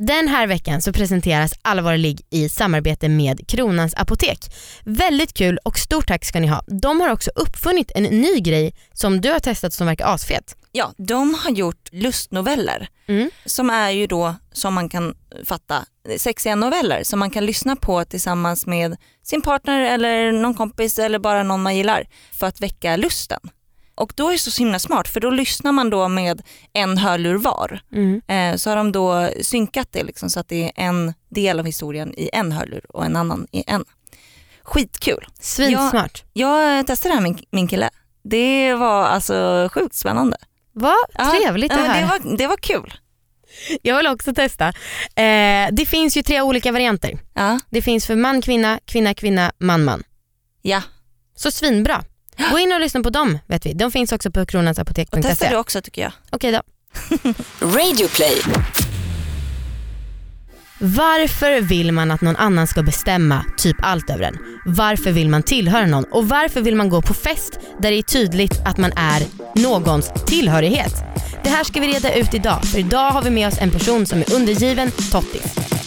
Den här veckan så presenteras Allvar ligg i samarbete med Kronans Apotek. Väldigt kul och stort tack ska ni ha. De har också uppfunnit en ny grej som du har testat som verkar asfet. Ja, de har gjort lustnoveller Mm. som är ju då, som man kan fatta, sexiga noveller som man kan lyssna på tillsammans med sin partner eller någon kompis eller bara någon man gillar för att väcka lusten. Och då är det så himla smart för då lyssnar man då med en hörlur var. Mm. Eh, så har de då synkat det liksom, så att det är en del av historien i en hörlur och en annan i en. Skitkul. Svinsmart. Jag testade det här med min, min kille. Det var alltså sjukt spännande. Vad trevligt ja, det här. det, var, det var kul. Jag vill också testa. Eh, det finns ju tre olika varianter. Ja. Det finns för man, kvinna, kvinna, kvinna, man, man. ja. Så svinbra. Gå in och lyssna på dem vet vi. De finns också på Och testa kronansapotek.se. du också tycker jag. Okej då. Radioplay. Varför vill man att någon annan ska bestämma typ allt över en? Varför vill man tillhöra någon? Och varför vill man gå på fest där det är tydligt att man är någons tillhörighet? Det här ska vi reda ut idag, för idag har vi med oss en person som är undergiven Tottis.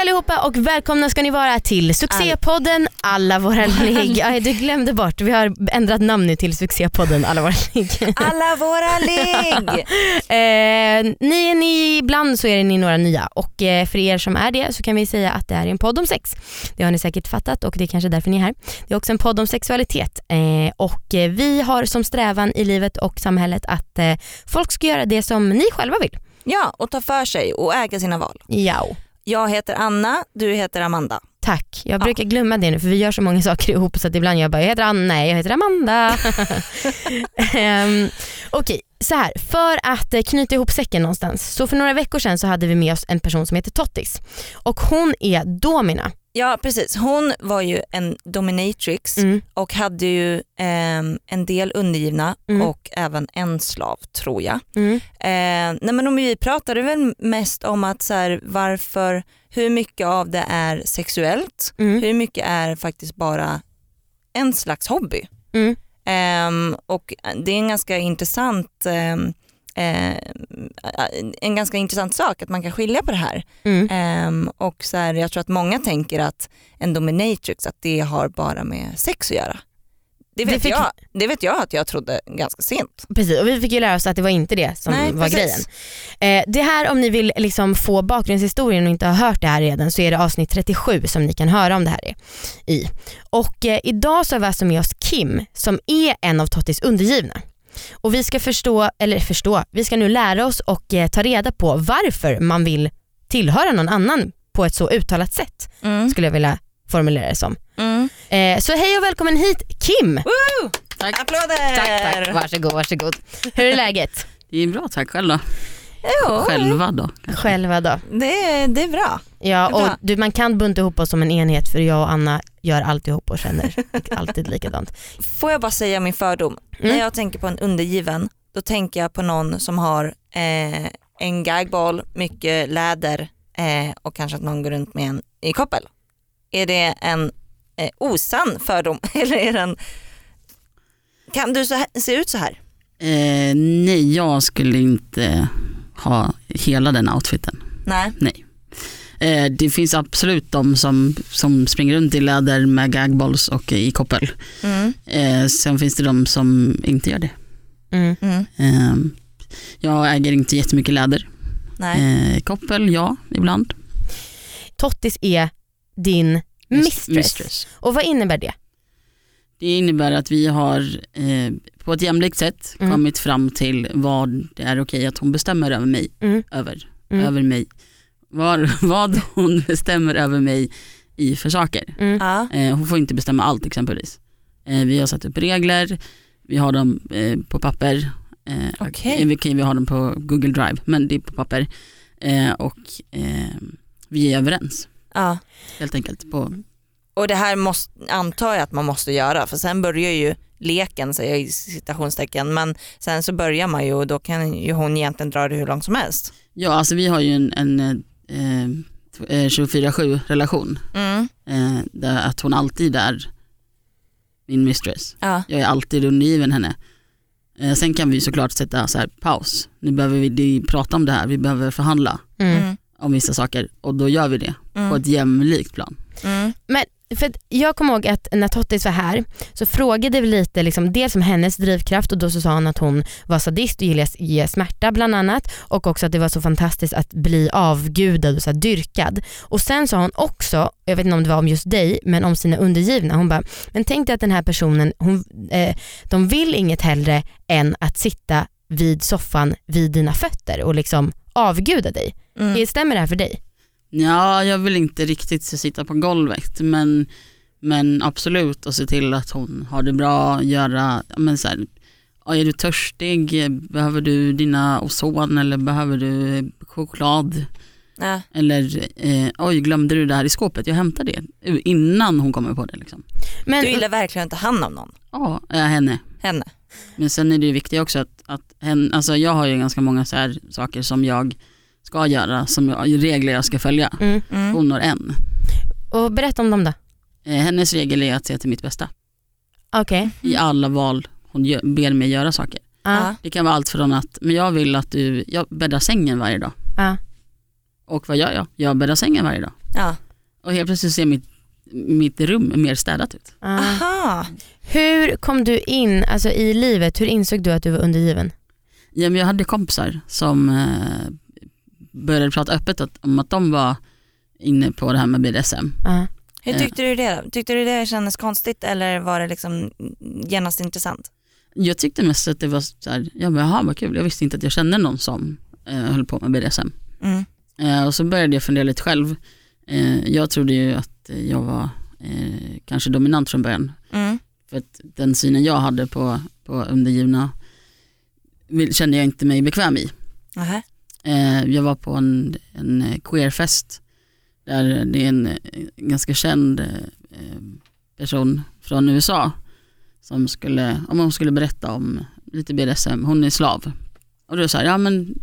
Hej allihopa och välkomna ska ni vara till succépodden Alla våra ligg. Du glömde bort, vi har ändrat namn nu till succépodden Alla våra ligg. Alla våra ligg! Eh, ni är ni ibland så är ni några nya och eh, för er som är det så kan vi säga att det är en podd om sex. Det har ni säkert fattat och det är kanske därför ni är här. Det är också en podd om sexualitet eh, och eh, vi har som strävan i livet och samhället att eh, folk ska göra det som ni själva vill. ja, och ta för sig och äga sina val. Ja. Jag heter Anna, du heter Amanda. Tack. Jag brukar glömma det nu för vi gör så många saker ihop så att ibland jag bara, jag heter Anna, nej jag heter Amanda. um, Okej, så här. För att eh, knyta ihop säcken någonstans. Så för några veckor sedan så hade vi med oss en person som heter Tottis och hon är domina. Ja precis, hon var ju en dominatrix Mm. och hade ju ehm, en del undergivna Mm. och även en slav tror jag. Mm. Eh, nej men om vi pratade väl mest om att så här, varför, hur mycket av det är sexuellt, Mm. hur mycket är faktiskt bara en slags hobby. Mm. Ehm, och det är en ganska intressant ehm, eh, en ganska intressant sak att man kan skilja på det här. Mm. Ehm, och så här, jag tror att många tänker att en dominatrix att det har bara med sex att göra. Det Det vet, fick- jag, det vet jag att jag trodde ganska sent. Precis, och vi fick ju lära oss att det var inte det som Nej, var precis. grejen. Eh, det här om ni vill liksom få bakgrundshistorien och inte har hört det här redan så är det avsnitt 37 som ni kan höra om det här i. Och eh, idag så har vi alltså med oss Kim som är en av Tottis undergivna. Och vi ska förstå, eller förstå, vi ska nu lära oss och eh, ta reda på varför man vill tillhöra någon annan på ett så uttalat sätt Mm. skulle jag vilja formulera det som. Mm. Eh, så hej och välkommen hit Kim! Tack. Applåder! Tack, tack. Varsågod, varsågod. Hur är läget? Det är bra, tack själv då. Jo, Själva då? kanske. Själva då? det, det är bra. Ja, Det är bra. och du, man kan bunta ihop oss som en enhet för jag och Anna gör alltihop och känner alltid likadant. Får jag bara säga min fördom? Mm. När jag tänker på en undergiven, då tänker jag på någon som har eh, en gagboll, mycket läder eh, och kanske att någon går runt med en i koppel. Är det en eh, osann fördom eller är den... Kan du så här, se ut så här? Eh, nej, jag skulle inte ha hela den outfiten. Nej. Eh, det finns absolut de som, som springer runt i läder med gagballs och i koppel. Mm. Eh, sen finns det de som inte gör det. Mm. Mm. Eh, jag äger inte jättemycket läder. Nej. Eh, koppel, ja, ibland. Tottis är din mistress. Mistress. Och vad innebär det? Det innebär att vi har eh, på ett jämlikt sätt Mm. kommit fram till vad det är okej att hon bestämmer över mig. Mm. Över, Mm. över mig. Var, vad hon bestämmer över mig i för saker. Mm. Eh, hon får inte bestämma allt exempelvis. Eh, vi har satt upp regler, vi har dem eh, på papper. Eh, Okej. eh, vi, kan- vi har dem på Google Drive, men det är på papper. Eh, och eh, vi är överens ja. helt enkelt. På, Och det här måste, antar jag att man måste göra för sen börjar ju leken säger jag i citationstecken men sen så börjar man ju och då kan ju hon egentligen dra det hur långt som helst. ja, alltså vi har ju en, en eh, eh, 24-7 relation. Mm. Eh, där att hon alltid är min mistress. Ja. Jag är alltid undergiven henne. Eh, sen kan vi såklart sätta så här, paus. Nu behöver vi prata om det här, vi behöver förhandla Mm. Om vissa saker och då gör vi det på Mm. ett jämlikt plan. Mm. För jag kommer ihåg att när Tottis var här så frågade vi lite liksom, dels om hennes drivkraft och då så sa hon att hon var sadist och gillade att ge smärta bland annat och också att det var så fantastiskt att bli avgudad och så dyrkad. Och sen sa hon också, jag vet inte om det var om just dig, men om sina undergivna. Hon bara, men tänk dig att den här personen, hon, eh, de vill inget hellre än att sitta vid soffan vid dina fötter och liksom avguda dig. Mm. Stämmer det här för dig? Ja, jag vill inte riktigt sitta på golvet men, men absolut och se till att hon har det bra, göra, men så här, är du törstig, behöver du dina ozon eller behöver du choklad? Ja. Eller eh, oj glömde du det här i skåpet, jag hämtar det innan hon kommer på det. Liksom. Men, Du gillar verkligen att ta hand om någon. Ja, ja, henne. Henne. Men sen är det ju viktigt också att, att hen, alltså jag har ju ganska många så här saker som jag ska göra, som jag, regler jag ska följa. mm. Mm. Hon har en. Och berätta om dem då. Eh, hennes regel är att se till mitt bästa. Okej. i alla val hon gör, ber mig göra saker. Ja. Det kan vara allt från att, men jag vill att du, jag bäddar sängen varje dag. Ja. Och vad gör jag? Jag bäddar sängen varje dag. Ja. Och helt plötsligt ser mitt, mitt rum mer städat ut. Ja. Aha. Hur kom du in alltså, i livet? Hur insåg du att du var undergiven? Ja, men jag hade kompisar som eh, började prata öppet om att de var inne på det här med BDSM. Ja. Hur Ja. tyckte du det då? Tyckte du det kändes konstigt eller var det liksom genast intressant? Jag tyckte mest att det var så här, jag bara, jaha vad kul, jag visste inte att jag kände någon som eh, höll på med BDSM. Mm. Eh, och så började jag fundera lite själv. Eh, jag trodde ju att jag var eh, kanske dominant från början. Mm. För att den synen jag hade på, på undergivna kände jag inte mig bekväm i. Aha. Eh, jag var på en, en queerfest där det är en eh, ganska känd eh, person från USA som skulle, om hon skulle berätta om lite BDSM, hon är slav. Och då sa jag, ja men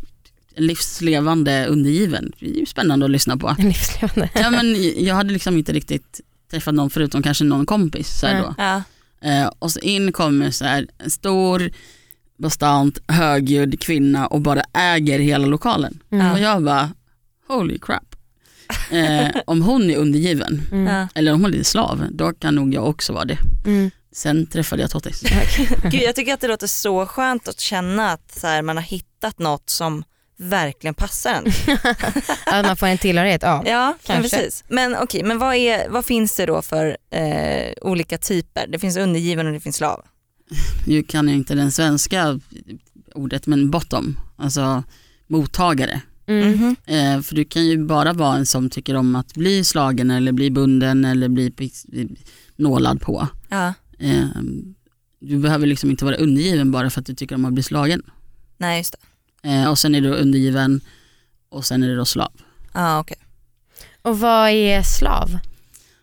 en livslevande undergiven, det är ju spännande att lyssna på. Livslevande. Ja, men jag hade liksom inte riktigt träffat någon förutom kanske någon kompis. Så då. Ja. Eh, och så in kommer så här, en stor, bastant, högljudd kvinna och bara äger hela lokalen. Mm. Och jag bara, holy crap. Eh, om hon är undergiven, Mm. Eller om hon är slav, då kan nog jag också vara det. Mm. Sen träffade jag Tottis. Gud, jag tycker att det låter så skönt att känna att så här, man har hittat något som verkligen passar en. Att man får en tillhörighet, ja. Ja, men Kanske. precis. Men okej, men vad, är, vad finns det då för eh, olika typer? Det finns undergiven och det finns slav. Nu kan jag inte den svenska ordet, men bottom, alltså mottagare. Mm. Mhm. Eh, för du kan ju bara vara en som tycker om att bli slagen eller bli bunden eller bli nålad på. Ja, Eh, du behöver liksom inte vara undergiven bara för att du tycker om att bli slagen. nej just det. Eh, och sen är du undergiven och sen är det då slav. Ja, okej. Och vad är slav?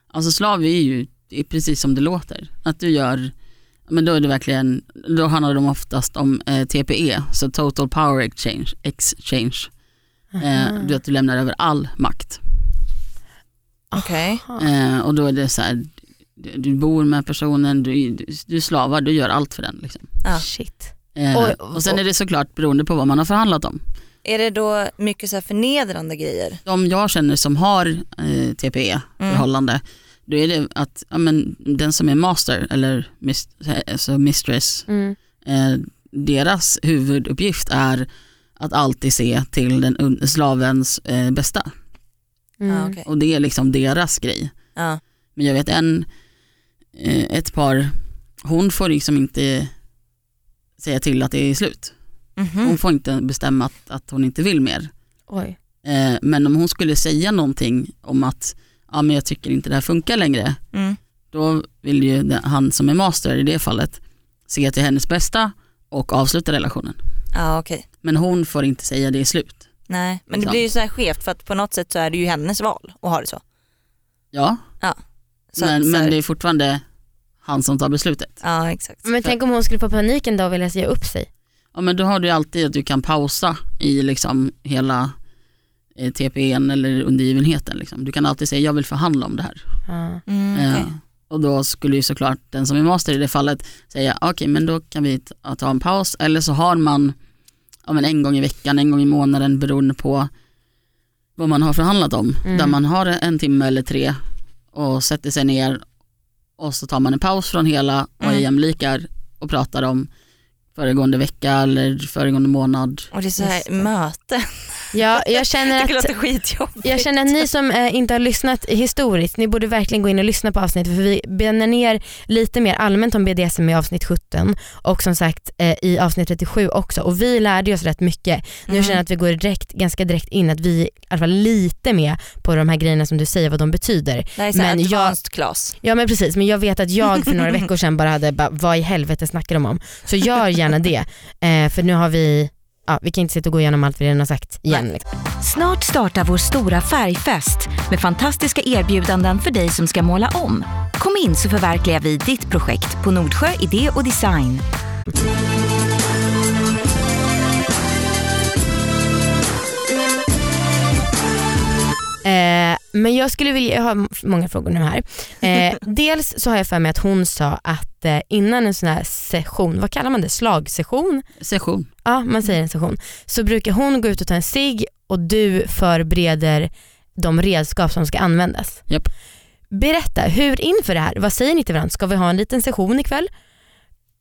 Alltså slav är ju är precis som det låter. Att du gör, men då är det verkligen, då handlar det oftast om eh, TPE, så total power exchange. exchange. Eh, du, att du lämnar över all makt. Okej. Eh, och då är det så här, du, du bor med personen, du, du, du slavar, du gör allt för den. Liksom. Ja. Shit. Eh, Och- och sen är det såklart beroende på vad man har förhandlat om. Är det då mycket så här förnedrande grejer? De jag känner som har eh, TPE, förhållande, då är det att ja, men, den som är master eller mis, alltså mistress, Mm. eh, deras huvuduppgift är att alltid se till den slavens eh, bästa. Mm. Ja, okej. Och det är liksom deras grej. Ja. Men jag vet en, eh, ett par, hon får liksom inte säga till att det är slut. Mhm. Hon får inte bestämma att, att hon inte vill mer. Oj. Eh, men om hon skulle säga någonting om att ja, men jag tycker inte det här funkar längre, Mm. då vill ju han som är master i det fallet se till hennes bästa och avsluta relationen. Ja, okej. Men hon får inte säga det är slut. Nej, men det Liksom. blir ju så här skevt för att på något sätt så är det ju hennes val att ha det så. Ja, så men, så men det är fortfarande han som tar beslutet. Ja, exakt. Men tänk om hon skulle få paniken då och vilja säga upp sig. Ja, men då har du alltid att du kan pausa i liksom hela TPN eller undergivenheten. Liksom. Du kan alltid säga jag vill förhandla om det här. Mm, Eh, okej. Och då skulle ju såklart den som är master i det fallet säga okej men då kan vi ta, ta en paus eller så har man ja, men en gång i veckan, en gång i månaden beroende på vad man har förhandlat om. Mm. Där man har en timme eller tre och sätter sig ner och så tar man en paus från hela och är Mm. jämlikar och pratar om föregående vecka eller föregående månad. Och det är så här Just det. möte. Ja, jag känner Det att låter skitjobbigt. Jag känner att ni som eh, inte har lyssnat historiskt, ni borde verkligen gå in och lyssna på avsnittet för vi benär ner lite mer allmänt om BDSM i avsnitt 17 och som sagt eh, i avsnitt 37 också och vi lärde oss rätt mycket. Nu Mm. känner jag att vi går direkt, ganska direkt in att vi är i alla fall lite med på de här grejerna som du säger vad de betyder. Det här är så Men jag- class. Ja men precis, men jag vet att jag för några veckor sedan bara hade, bara, vad i helvete snackar de om? Så gör gärna det, eh, för nu har vi, ja, vi kan inte sitta och gå igenom allt vi redan har sagt igen. Liksom. Snart startar vår stora färgfest med fantastiska erbjudanden för dig som ska måla om. Kom in så förverkligar vi ditt projekt på Nordsjö Idé och Design. Eh, men jag skulle vilja, jag har många frågor nu här. Eh, dels så har jag för mig att hon sa att eh, innan en sån här session, vad kallar man det, slagsession? Session. Ja man säger en session. Så brukar hon gå ut och ta en cigg och du förbereder de redskap som ska användas. Japp. Berätta, hur inför det här, vad säger ni till varandra? Ska vi ha en liten session ikväll?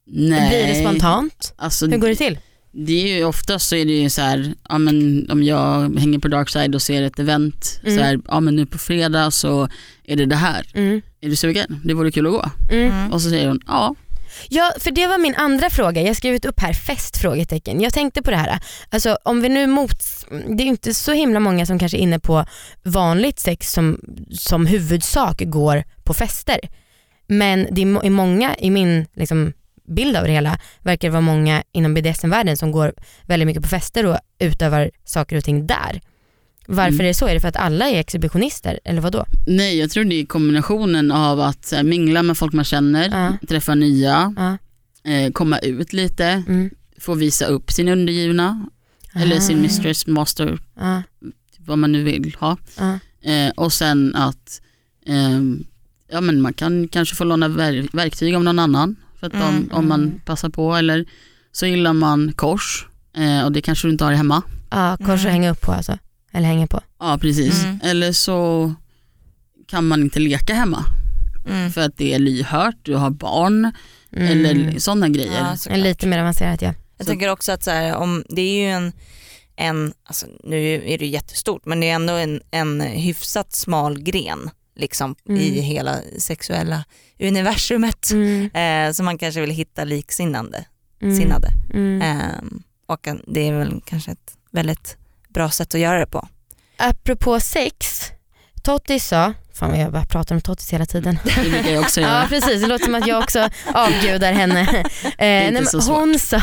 Nej. Blir det spontant? Alltså, Hur går det till? Det är ju oftast så är det ju så här, ja, men om jag hänger på Darkside och ser ett event, Mm. så här, ja men nu på fredag så är det det här. Mm. Är du sugen? Det vore kul att gå. Mm. Och så säger hon, ja. Ja, för det var min andra fråga. Jag har skrivit upp här fest? Frågetecken. Jag tänkte på det här. Alltså, om vi nu mot, det är inte så himla många som kanske är inne på vanligt sex som, som huvudsak går på fester. Men det är många, i min liksom, bild av det hela, verkar det vara många inom BDSM-världen som går väldigt mycket på fester och utövar saker och ting där. Varför Mm. är det så? Är det för att alla är exhibitionister eller vad då? Nej jag tror det är kombinationen av att här, mingla med folk man känner, Ja. träffa nya, Ja. eh, komma ut lite, Mm. få visa upp sin undergivna eller sin Ah. mistress, master, vad man nu vill ha. Eh, och sen att ehm, ja, men man kan kanske få låna ver- verktyg av någon annan för att Mm, om, om man passar på eller så gillar man kors eh, och det kanske du inte har hemma. Ja, kors att Mm. hänga upp på alltså. Eller hänga på. Ja precis. Mm. Eller så kan man inte leka hemma Mm. för att det är lyhört, du har barn Mm. eller sådana grejer. Ja, lite mer avancerat ja. Jag Så- tänker också att så här, om, det är ju en, en alltså, nu är det jättestort men det är ändå en, en hyfsat smal gren liksom, Mm. i hela sexuella universumet. Mm. Eh, så man kanske vill hitta liksinnande. Mm. Sinnade. Mm. Ehm, och det är väl kanske ett väldigt bra sätt att göra det på. Apropå sex, Totti sa, fan vad jag bara pratar om Tottis hela tiden. Det brukar jag också Ja göra. precis, det låter som att jag också avgudar henne. Eh, hon sa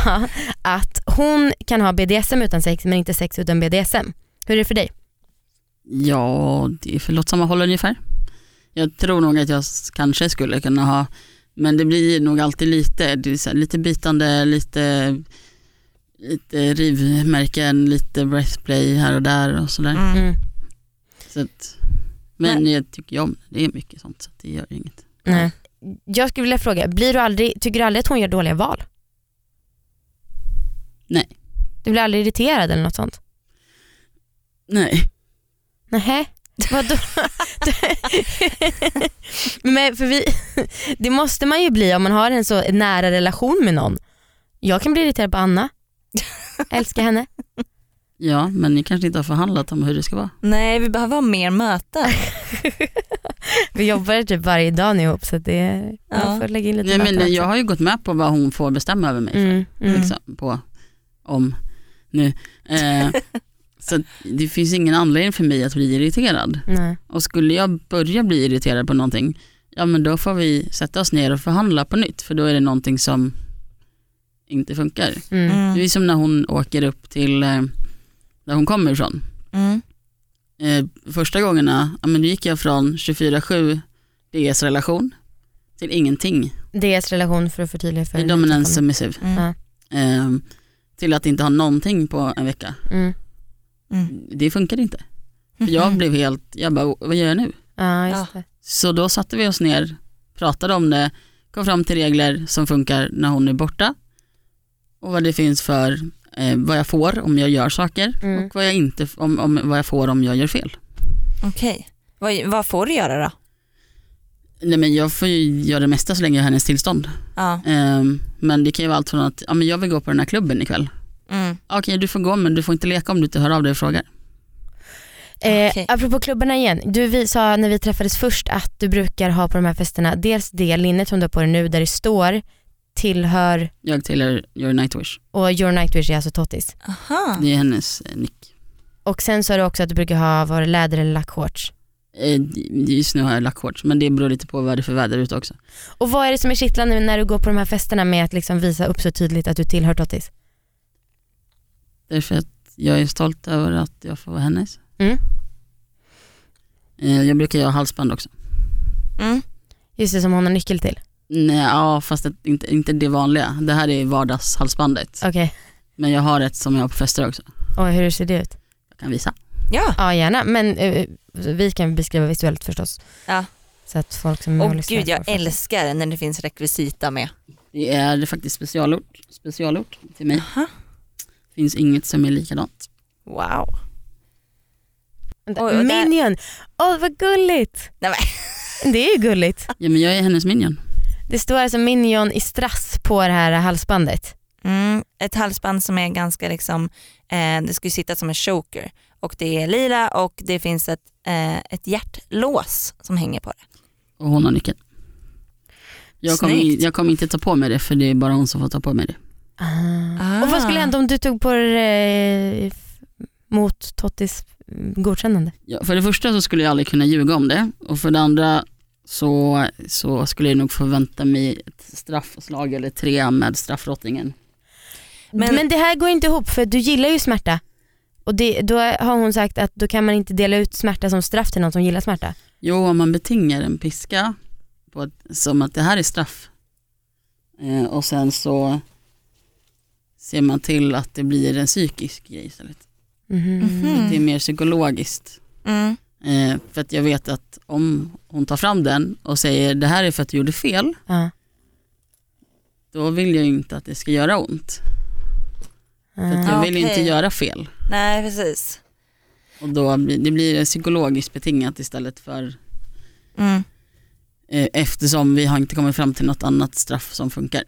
att hon kan ha BDSM utan sex men inte sex utan BDSM. Hur är det för dig? Ja, det är för åt samma håll ungefär. Jag tror nog att jag kanske skulle kunna ha, men det blir nog alltid lite, det är så här, lite bitande, lite, lite rivmärken, lite breathplay här och där och sådär. Mm. Mm. Så att, men jag tycker ju om det, det är mycket sånt så att det gör inget. Nej. Jag skulle vilja fråga, blir du aldrig, tycker du aldrig att hon gör dåliga val? Nej. Du blir aldrig irriterad eller något sånt? Nej, Nähä? Vadå? Men för vi, det måste man ju bli om man har en så nära relation med någon. Jag kan bli irriterad på Anna. Älskar henne. ja men ni kanske inte har förhandlat om hur det ska vara. Nej vi behöver ha mer möten. Vi jobbar typ varje dag nu ihop så det, Ja. jag får lägga in lite Nej, men jag har ju gått med på vad hon får bestämma över mig. för. mm, mm. liksom, på, om nu. Eh, så det finns ingen anledning för mig att bli irriterad. Nej. Och skulle jag börja bli irriterad på någonting, ja men då får vi sätta oss ner och förhandla på nytt för då är det någonting som inte funkar. Mm. Mm. Det är som när hon åker upp till eh, där hon kommer ifrån. Mm. Eh, första gångerna, ja men då gick jag från 24-7 DS relation till ingenting, Deras relation för att förtydliga för dominance submissive, Mm. Eh, till att inte ha någonting på en vecka. Mm. Det funkar inte. För jag blev helt, jag bara, vad gör jag nu? Ja, just det. Så då satte vi oss ner, pratade om det, kom fram till regler som funkar när hon är borta och vad det finns för, eh, vad jag får om jag gör saker Mm. och vad jag, inte, om, om, vad jag får om jag gör fel. Okej. Vad, vad får du göra då? Nej, men jag får ju göra det mesta så länge jag har hennes tillstånd. Ja. Ehm, men det kan ju vara allt från att ja, men jag vill gå på den här klubben ikväll. Mm. Okej du får gå men du får inte leka om du inte hör av dig och frågar. Eh, Okej. Apropå klubbarna igen, du vi sa när vi träffades först att du brukar ha på de här festerna dels det linnet som du har på dig nu där det står tillhör Jag tillhör Your Nightwish. och your nightwish är alltså Tottis. Aha. Det är hennes eh, nick. Och sen sa du också att du brukar ha var läder eller lackshorts. Eh, just nu har jag lackshorts men det beror lite på vad det är för väder ute också. Och vad är det som är kittlande när du går på de här festerna med att liksom visa upp så tydligt att du tillhör Tottis? Därför att jag är stolt över att jag får vara hennes. Mm. Eh, jag brukar göra halsband också. Mm. Just det som hon har nyckel till. Nej, ja fast det, inte, inte det vanliga. Det här är vardagshalsbandet. Okej, Men jag har ett som jag har på fester också. och hur ser det ut? Jag kan visa. Ja. Ja gärna, men eh, vi kan beskriva visuellt förstås. Ja. Så att folk som Och lyssnar gud jag älskar när det finns rekvisita med. Det är faktiskt specialort, specialort till mig. Aha. Finns inget som är likadant. Wow. Oj, Minion, åh vad gulligt. Nej, Det är ju gulligt. Ja men jag är hennes minion. Det står alltså Minion i strass på det här halsbandet. Mm, ett halsband som är ganska liksom, eh, det ska ju sitta som en choker och det är lila och det finns ett, eh, ett hjärtlås som hänger på det. Och hon har nyckeln. Jag kommer, jag kommer inte ta på mig det för det är bara hon som får ta på mig det. Och vad skulle hända om du tog på det eh, mot Tottis mm, godkännande? Ja, för det första så skulle jag aldrig kunna ljuga om det och för det andra så, så skulle jag nog förvänta mig ett straffslag eller tre med straffrottningen. Men, Men- det här går inte ihop för du gillar ju smärta. Och det, då har hon sagt att då kan man inte dela ut smärta som straff till någon som gillar smärta. Jo, om man betingar en piska på som att det här är straff eh, och sen så ser man till att det blir en psykisk grej istället. Mhm. Mhm. Det är mer psykologiskt. Mm. Eh, för att jag vet att om hon tar fram den och säger det här är för att du gjorde fel, då vill jag inte att det ska göra ont. För att jag vill Okej. inte göra fel. Nej precis. Och då blir det blir psykologiskt betingat istället för Mm. eh, eftersom vi har inte kommit fram till något annat straff som funkar.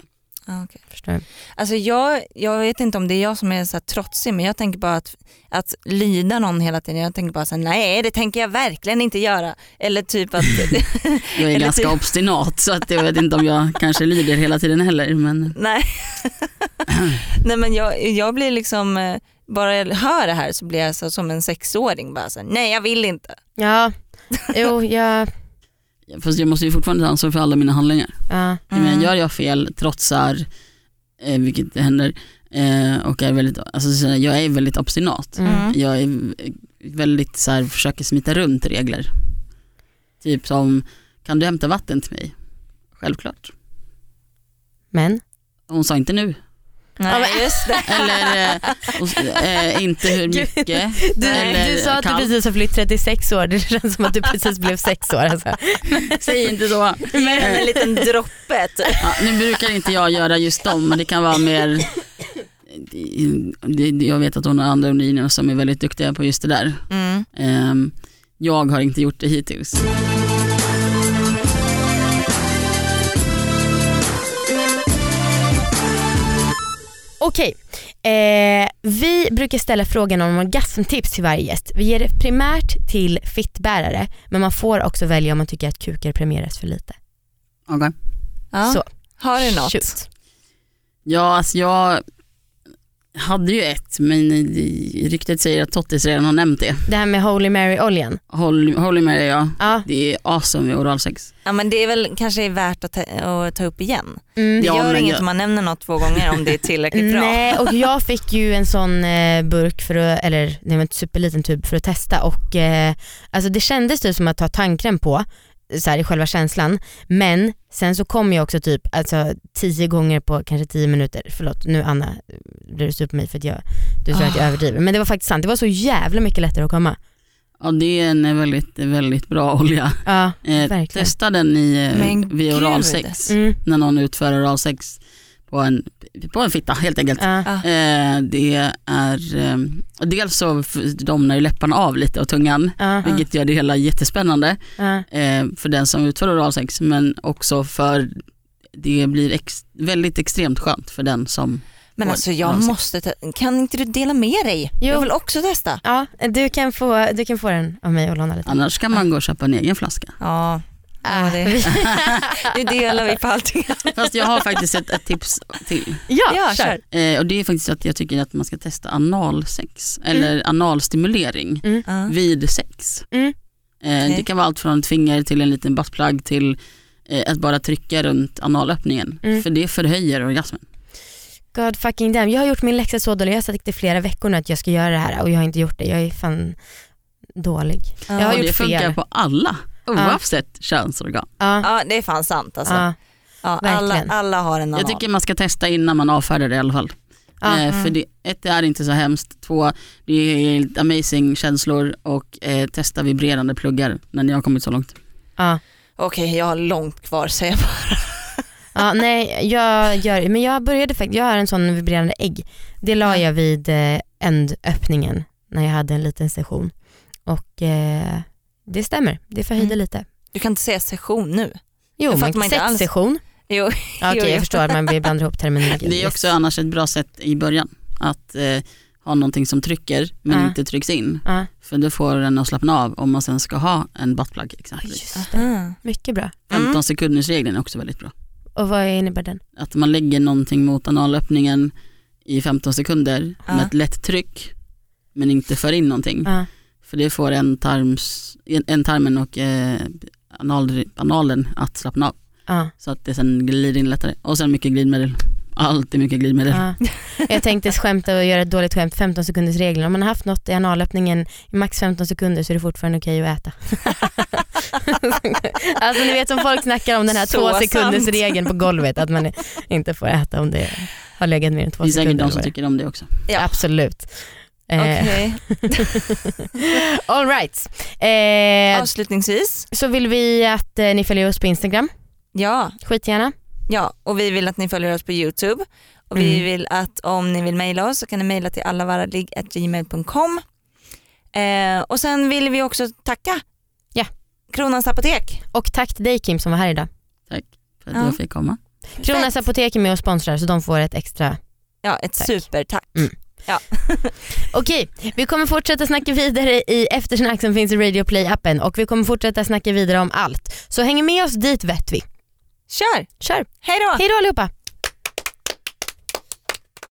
Ja, okej. Förstår. Alltså jag, jag vet inte om det är jag som är så här trotsig men jag tänker bara att, att lyda någon hela tiden, jag tänker bara så här, nej det tänker jag verkligen inte göra. Eller typ att, Jag är ganska typ- obstinat så att jag vet inte om jag kanske lyder hela tiden heller. Men nej. nej men jag, jag blir liksom, eh, bara jag hör det här så blir jag så, som en sexåring bara så här, nej jag vill inte. Ja, jo, jag, fast jag måste ju fortfarande ta ansvar för alla mina handlingar. Mm. menar, gör jag fel, trotsar, eh, vilket händer, eh, och är väldigt, alltså, så jag är väldigt obstinat. Mm. Jag är väldigt så här, försöker smita runt regler. Typ som, kan du hämta vatten till mig? Självklart. Men, Hon sa inte nu. Nej just det. Eller eh, och, eh, inte hur mycket. du, eller du sa att du kallt. precis har fyllt 36 år, det känns som att du precis blev 6 år. Alltså. Säg inte så. Med en liten droppe. Ja, nu brukar inte jag göra just dem, men det kan vara mer jag vet att hon har andra under som är väldigt duktiga på just det där. Mm. Ehm, Jag har inte gjort det hittills. Okej, eh, vi brukar ställa frågan om orgasmtips till varje gäst. Vi ger det primärt till fittbärare men man får också välja om man tycker att kukar premieras för lite. Okej. Ja. Så, Har du något? shoot. Ja, alltså jag hade ju ett, men ryktet säger att Tottis redan har nämnt det. Det här med Holy Mary-oljan. Holy, Holy Mary, ja. Ja, Det är awesome med oralsex. Ja men det är väl kanske värt att ta, att ta upp igen. mm. Det Ja, gör men inget jag- om man nämner något två gånger om det är tillräckligt bra. Nej och jag fick ju en sån eh, burk, för att, eller det var en superliten tub för att testa och eh, alltså det kändes typ som att ta tandkräm på så här, i själva känslan men sen så kom jag också typ alltså, tio gånger på kanske tio minuter, förlåt nu Anna blir du sur på mig för att jag, du tror att jag Ah. överdriver men det var faktiskt sant, det var så jävla mycket lättare att komma. Ja det är en väldigt, väldigt bra olja. Ja, Eh, testa den i, eh, vid oralsex. Mm. När någon utför oralsex på en, på en fitta helt enkelt. Ja. Eh, det är, eh, dels så domnar ju läpparna av lite och tungan Ja. vilket gör det hela jättespännande eh, för den som utför oralsex men också för det blir ex, väldigt extremt skönt för den som Men alltså jag måste, te- kan inte du dela med dig? Jo. Jag vill också testa. Ja, du kan, få, du kan få den av mig och låna lite. annars kan man gå och köpa en egen flaska. Ja, Ah, ja det, det delar vi på allting. Fast jag har faktiskt ett, ett tips till. ja, Ja, kör. kör. Eh, och det är faktiskt att jag tycker att man ska testa analsex eller analstimulering Ja. vid sex. Mm. Eh, Okej. Det kan vara allt från ett finger till en liten buttplug till eh, att bara trycka runt analöppningen. Mm. För det förhöjer orgasmen. God fucking damn. Jag har gjort min läxa så dålig. Jag har sagt i flera veckor nu att jag ska göra det här och jag har inte gjort det. Jag är fan dålig. Jag har och gjort det funkar fel. på alla oavsett könsorgan. Ja, Ja det är fan sant alltså. Ja, alla, alla har en anal. Jag tycker man ska testa innan man avfärdar det i alla fall. Eh, för det, ett, det är inte så hemskt. Två, det är amazing känslor och eh, testa vibrerande pluggar när ni har kommit så långt. ja. Okej jag har långt kvar säger jag bara. Ja, nej, jag gör men jag började faktiskt, jag har en sån vibrerande ägg. Det la jag vid eh, ändöppningen när jag hade en liten session. Och eh, det stämmer, det förhöjde Mm. lite. Du kan inte säga session nu. Jo, Jag man kan inte alls. session. Jo, Ja, Okej, jo. jag förstår att man blandar ihop terminologi. Det är också annars ett bra sätt i början att eh, ha någonting som trycker men Ja. inte trycks in. Ja, För det får den att slappna av om man sen ska ha en buttplug exempelvis. just det. Ah. Mycket bra. 15 Mm. sekunders regeln är också väldigt bra. Och vad innebär den? Att man lägger någonting mot analöppningen i 15 sekunder med ett lätt tryck men inte för in någonting. För det får en, tarms, en, en tarmen och eh, anal, analen att slappna av. ja, Så att det sen glider in lättare. Och sen mycket glidmedel. Alltid mycket glidmedel. ja. Jag tänkte skämta och göra ett dåligt skämt, 15 sekunders regeln. Om man har haft något i analöppningen i max 15 sekunder så är det fortfarande okej att äta. alltså ni vet som folk snackar om den här Så två sekunders sant. regeln på golvet, att man inte får äta om det har legat mer än två Det är säkert sekunder. de som tycker om det också. Ja. Absolut. Eh, Okej. all right. Eh, Avslutningsvis, så vill vi att eh, ni följer oss på Instagram, ja, skitgärna. ja och vi vill att ni följer oss på YouTube och vi Mm. vill att om ni vill mejla oss så kan ni mejla till allavaraligg.gmail.com eh, och sen vill vi också tacka Ja. Kronans Apotek. Och tack till dig Kim som var här idag. Tack för att Ja. jag fick komma. Kronans apotek är med och sponsrar så de får ett extra Ja, ett Tack. supertack. Mm. Okej, vi kommer fortsätta snacka vidare i eftersnack som finns i Radio Play appen och vi kommer fortsätta snacka vidare om allt. Så häng med oss dit vet vi. Kör, Kör! hej då! Hej då allihopa!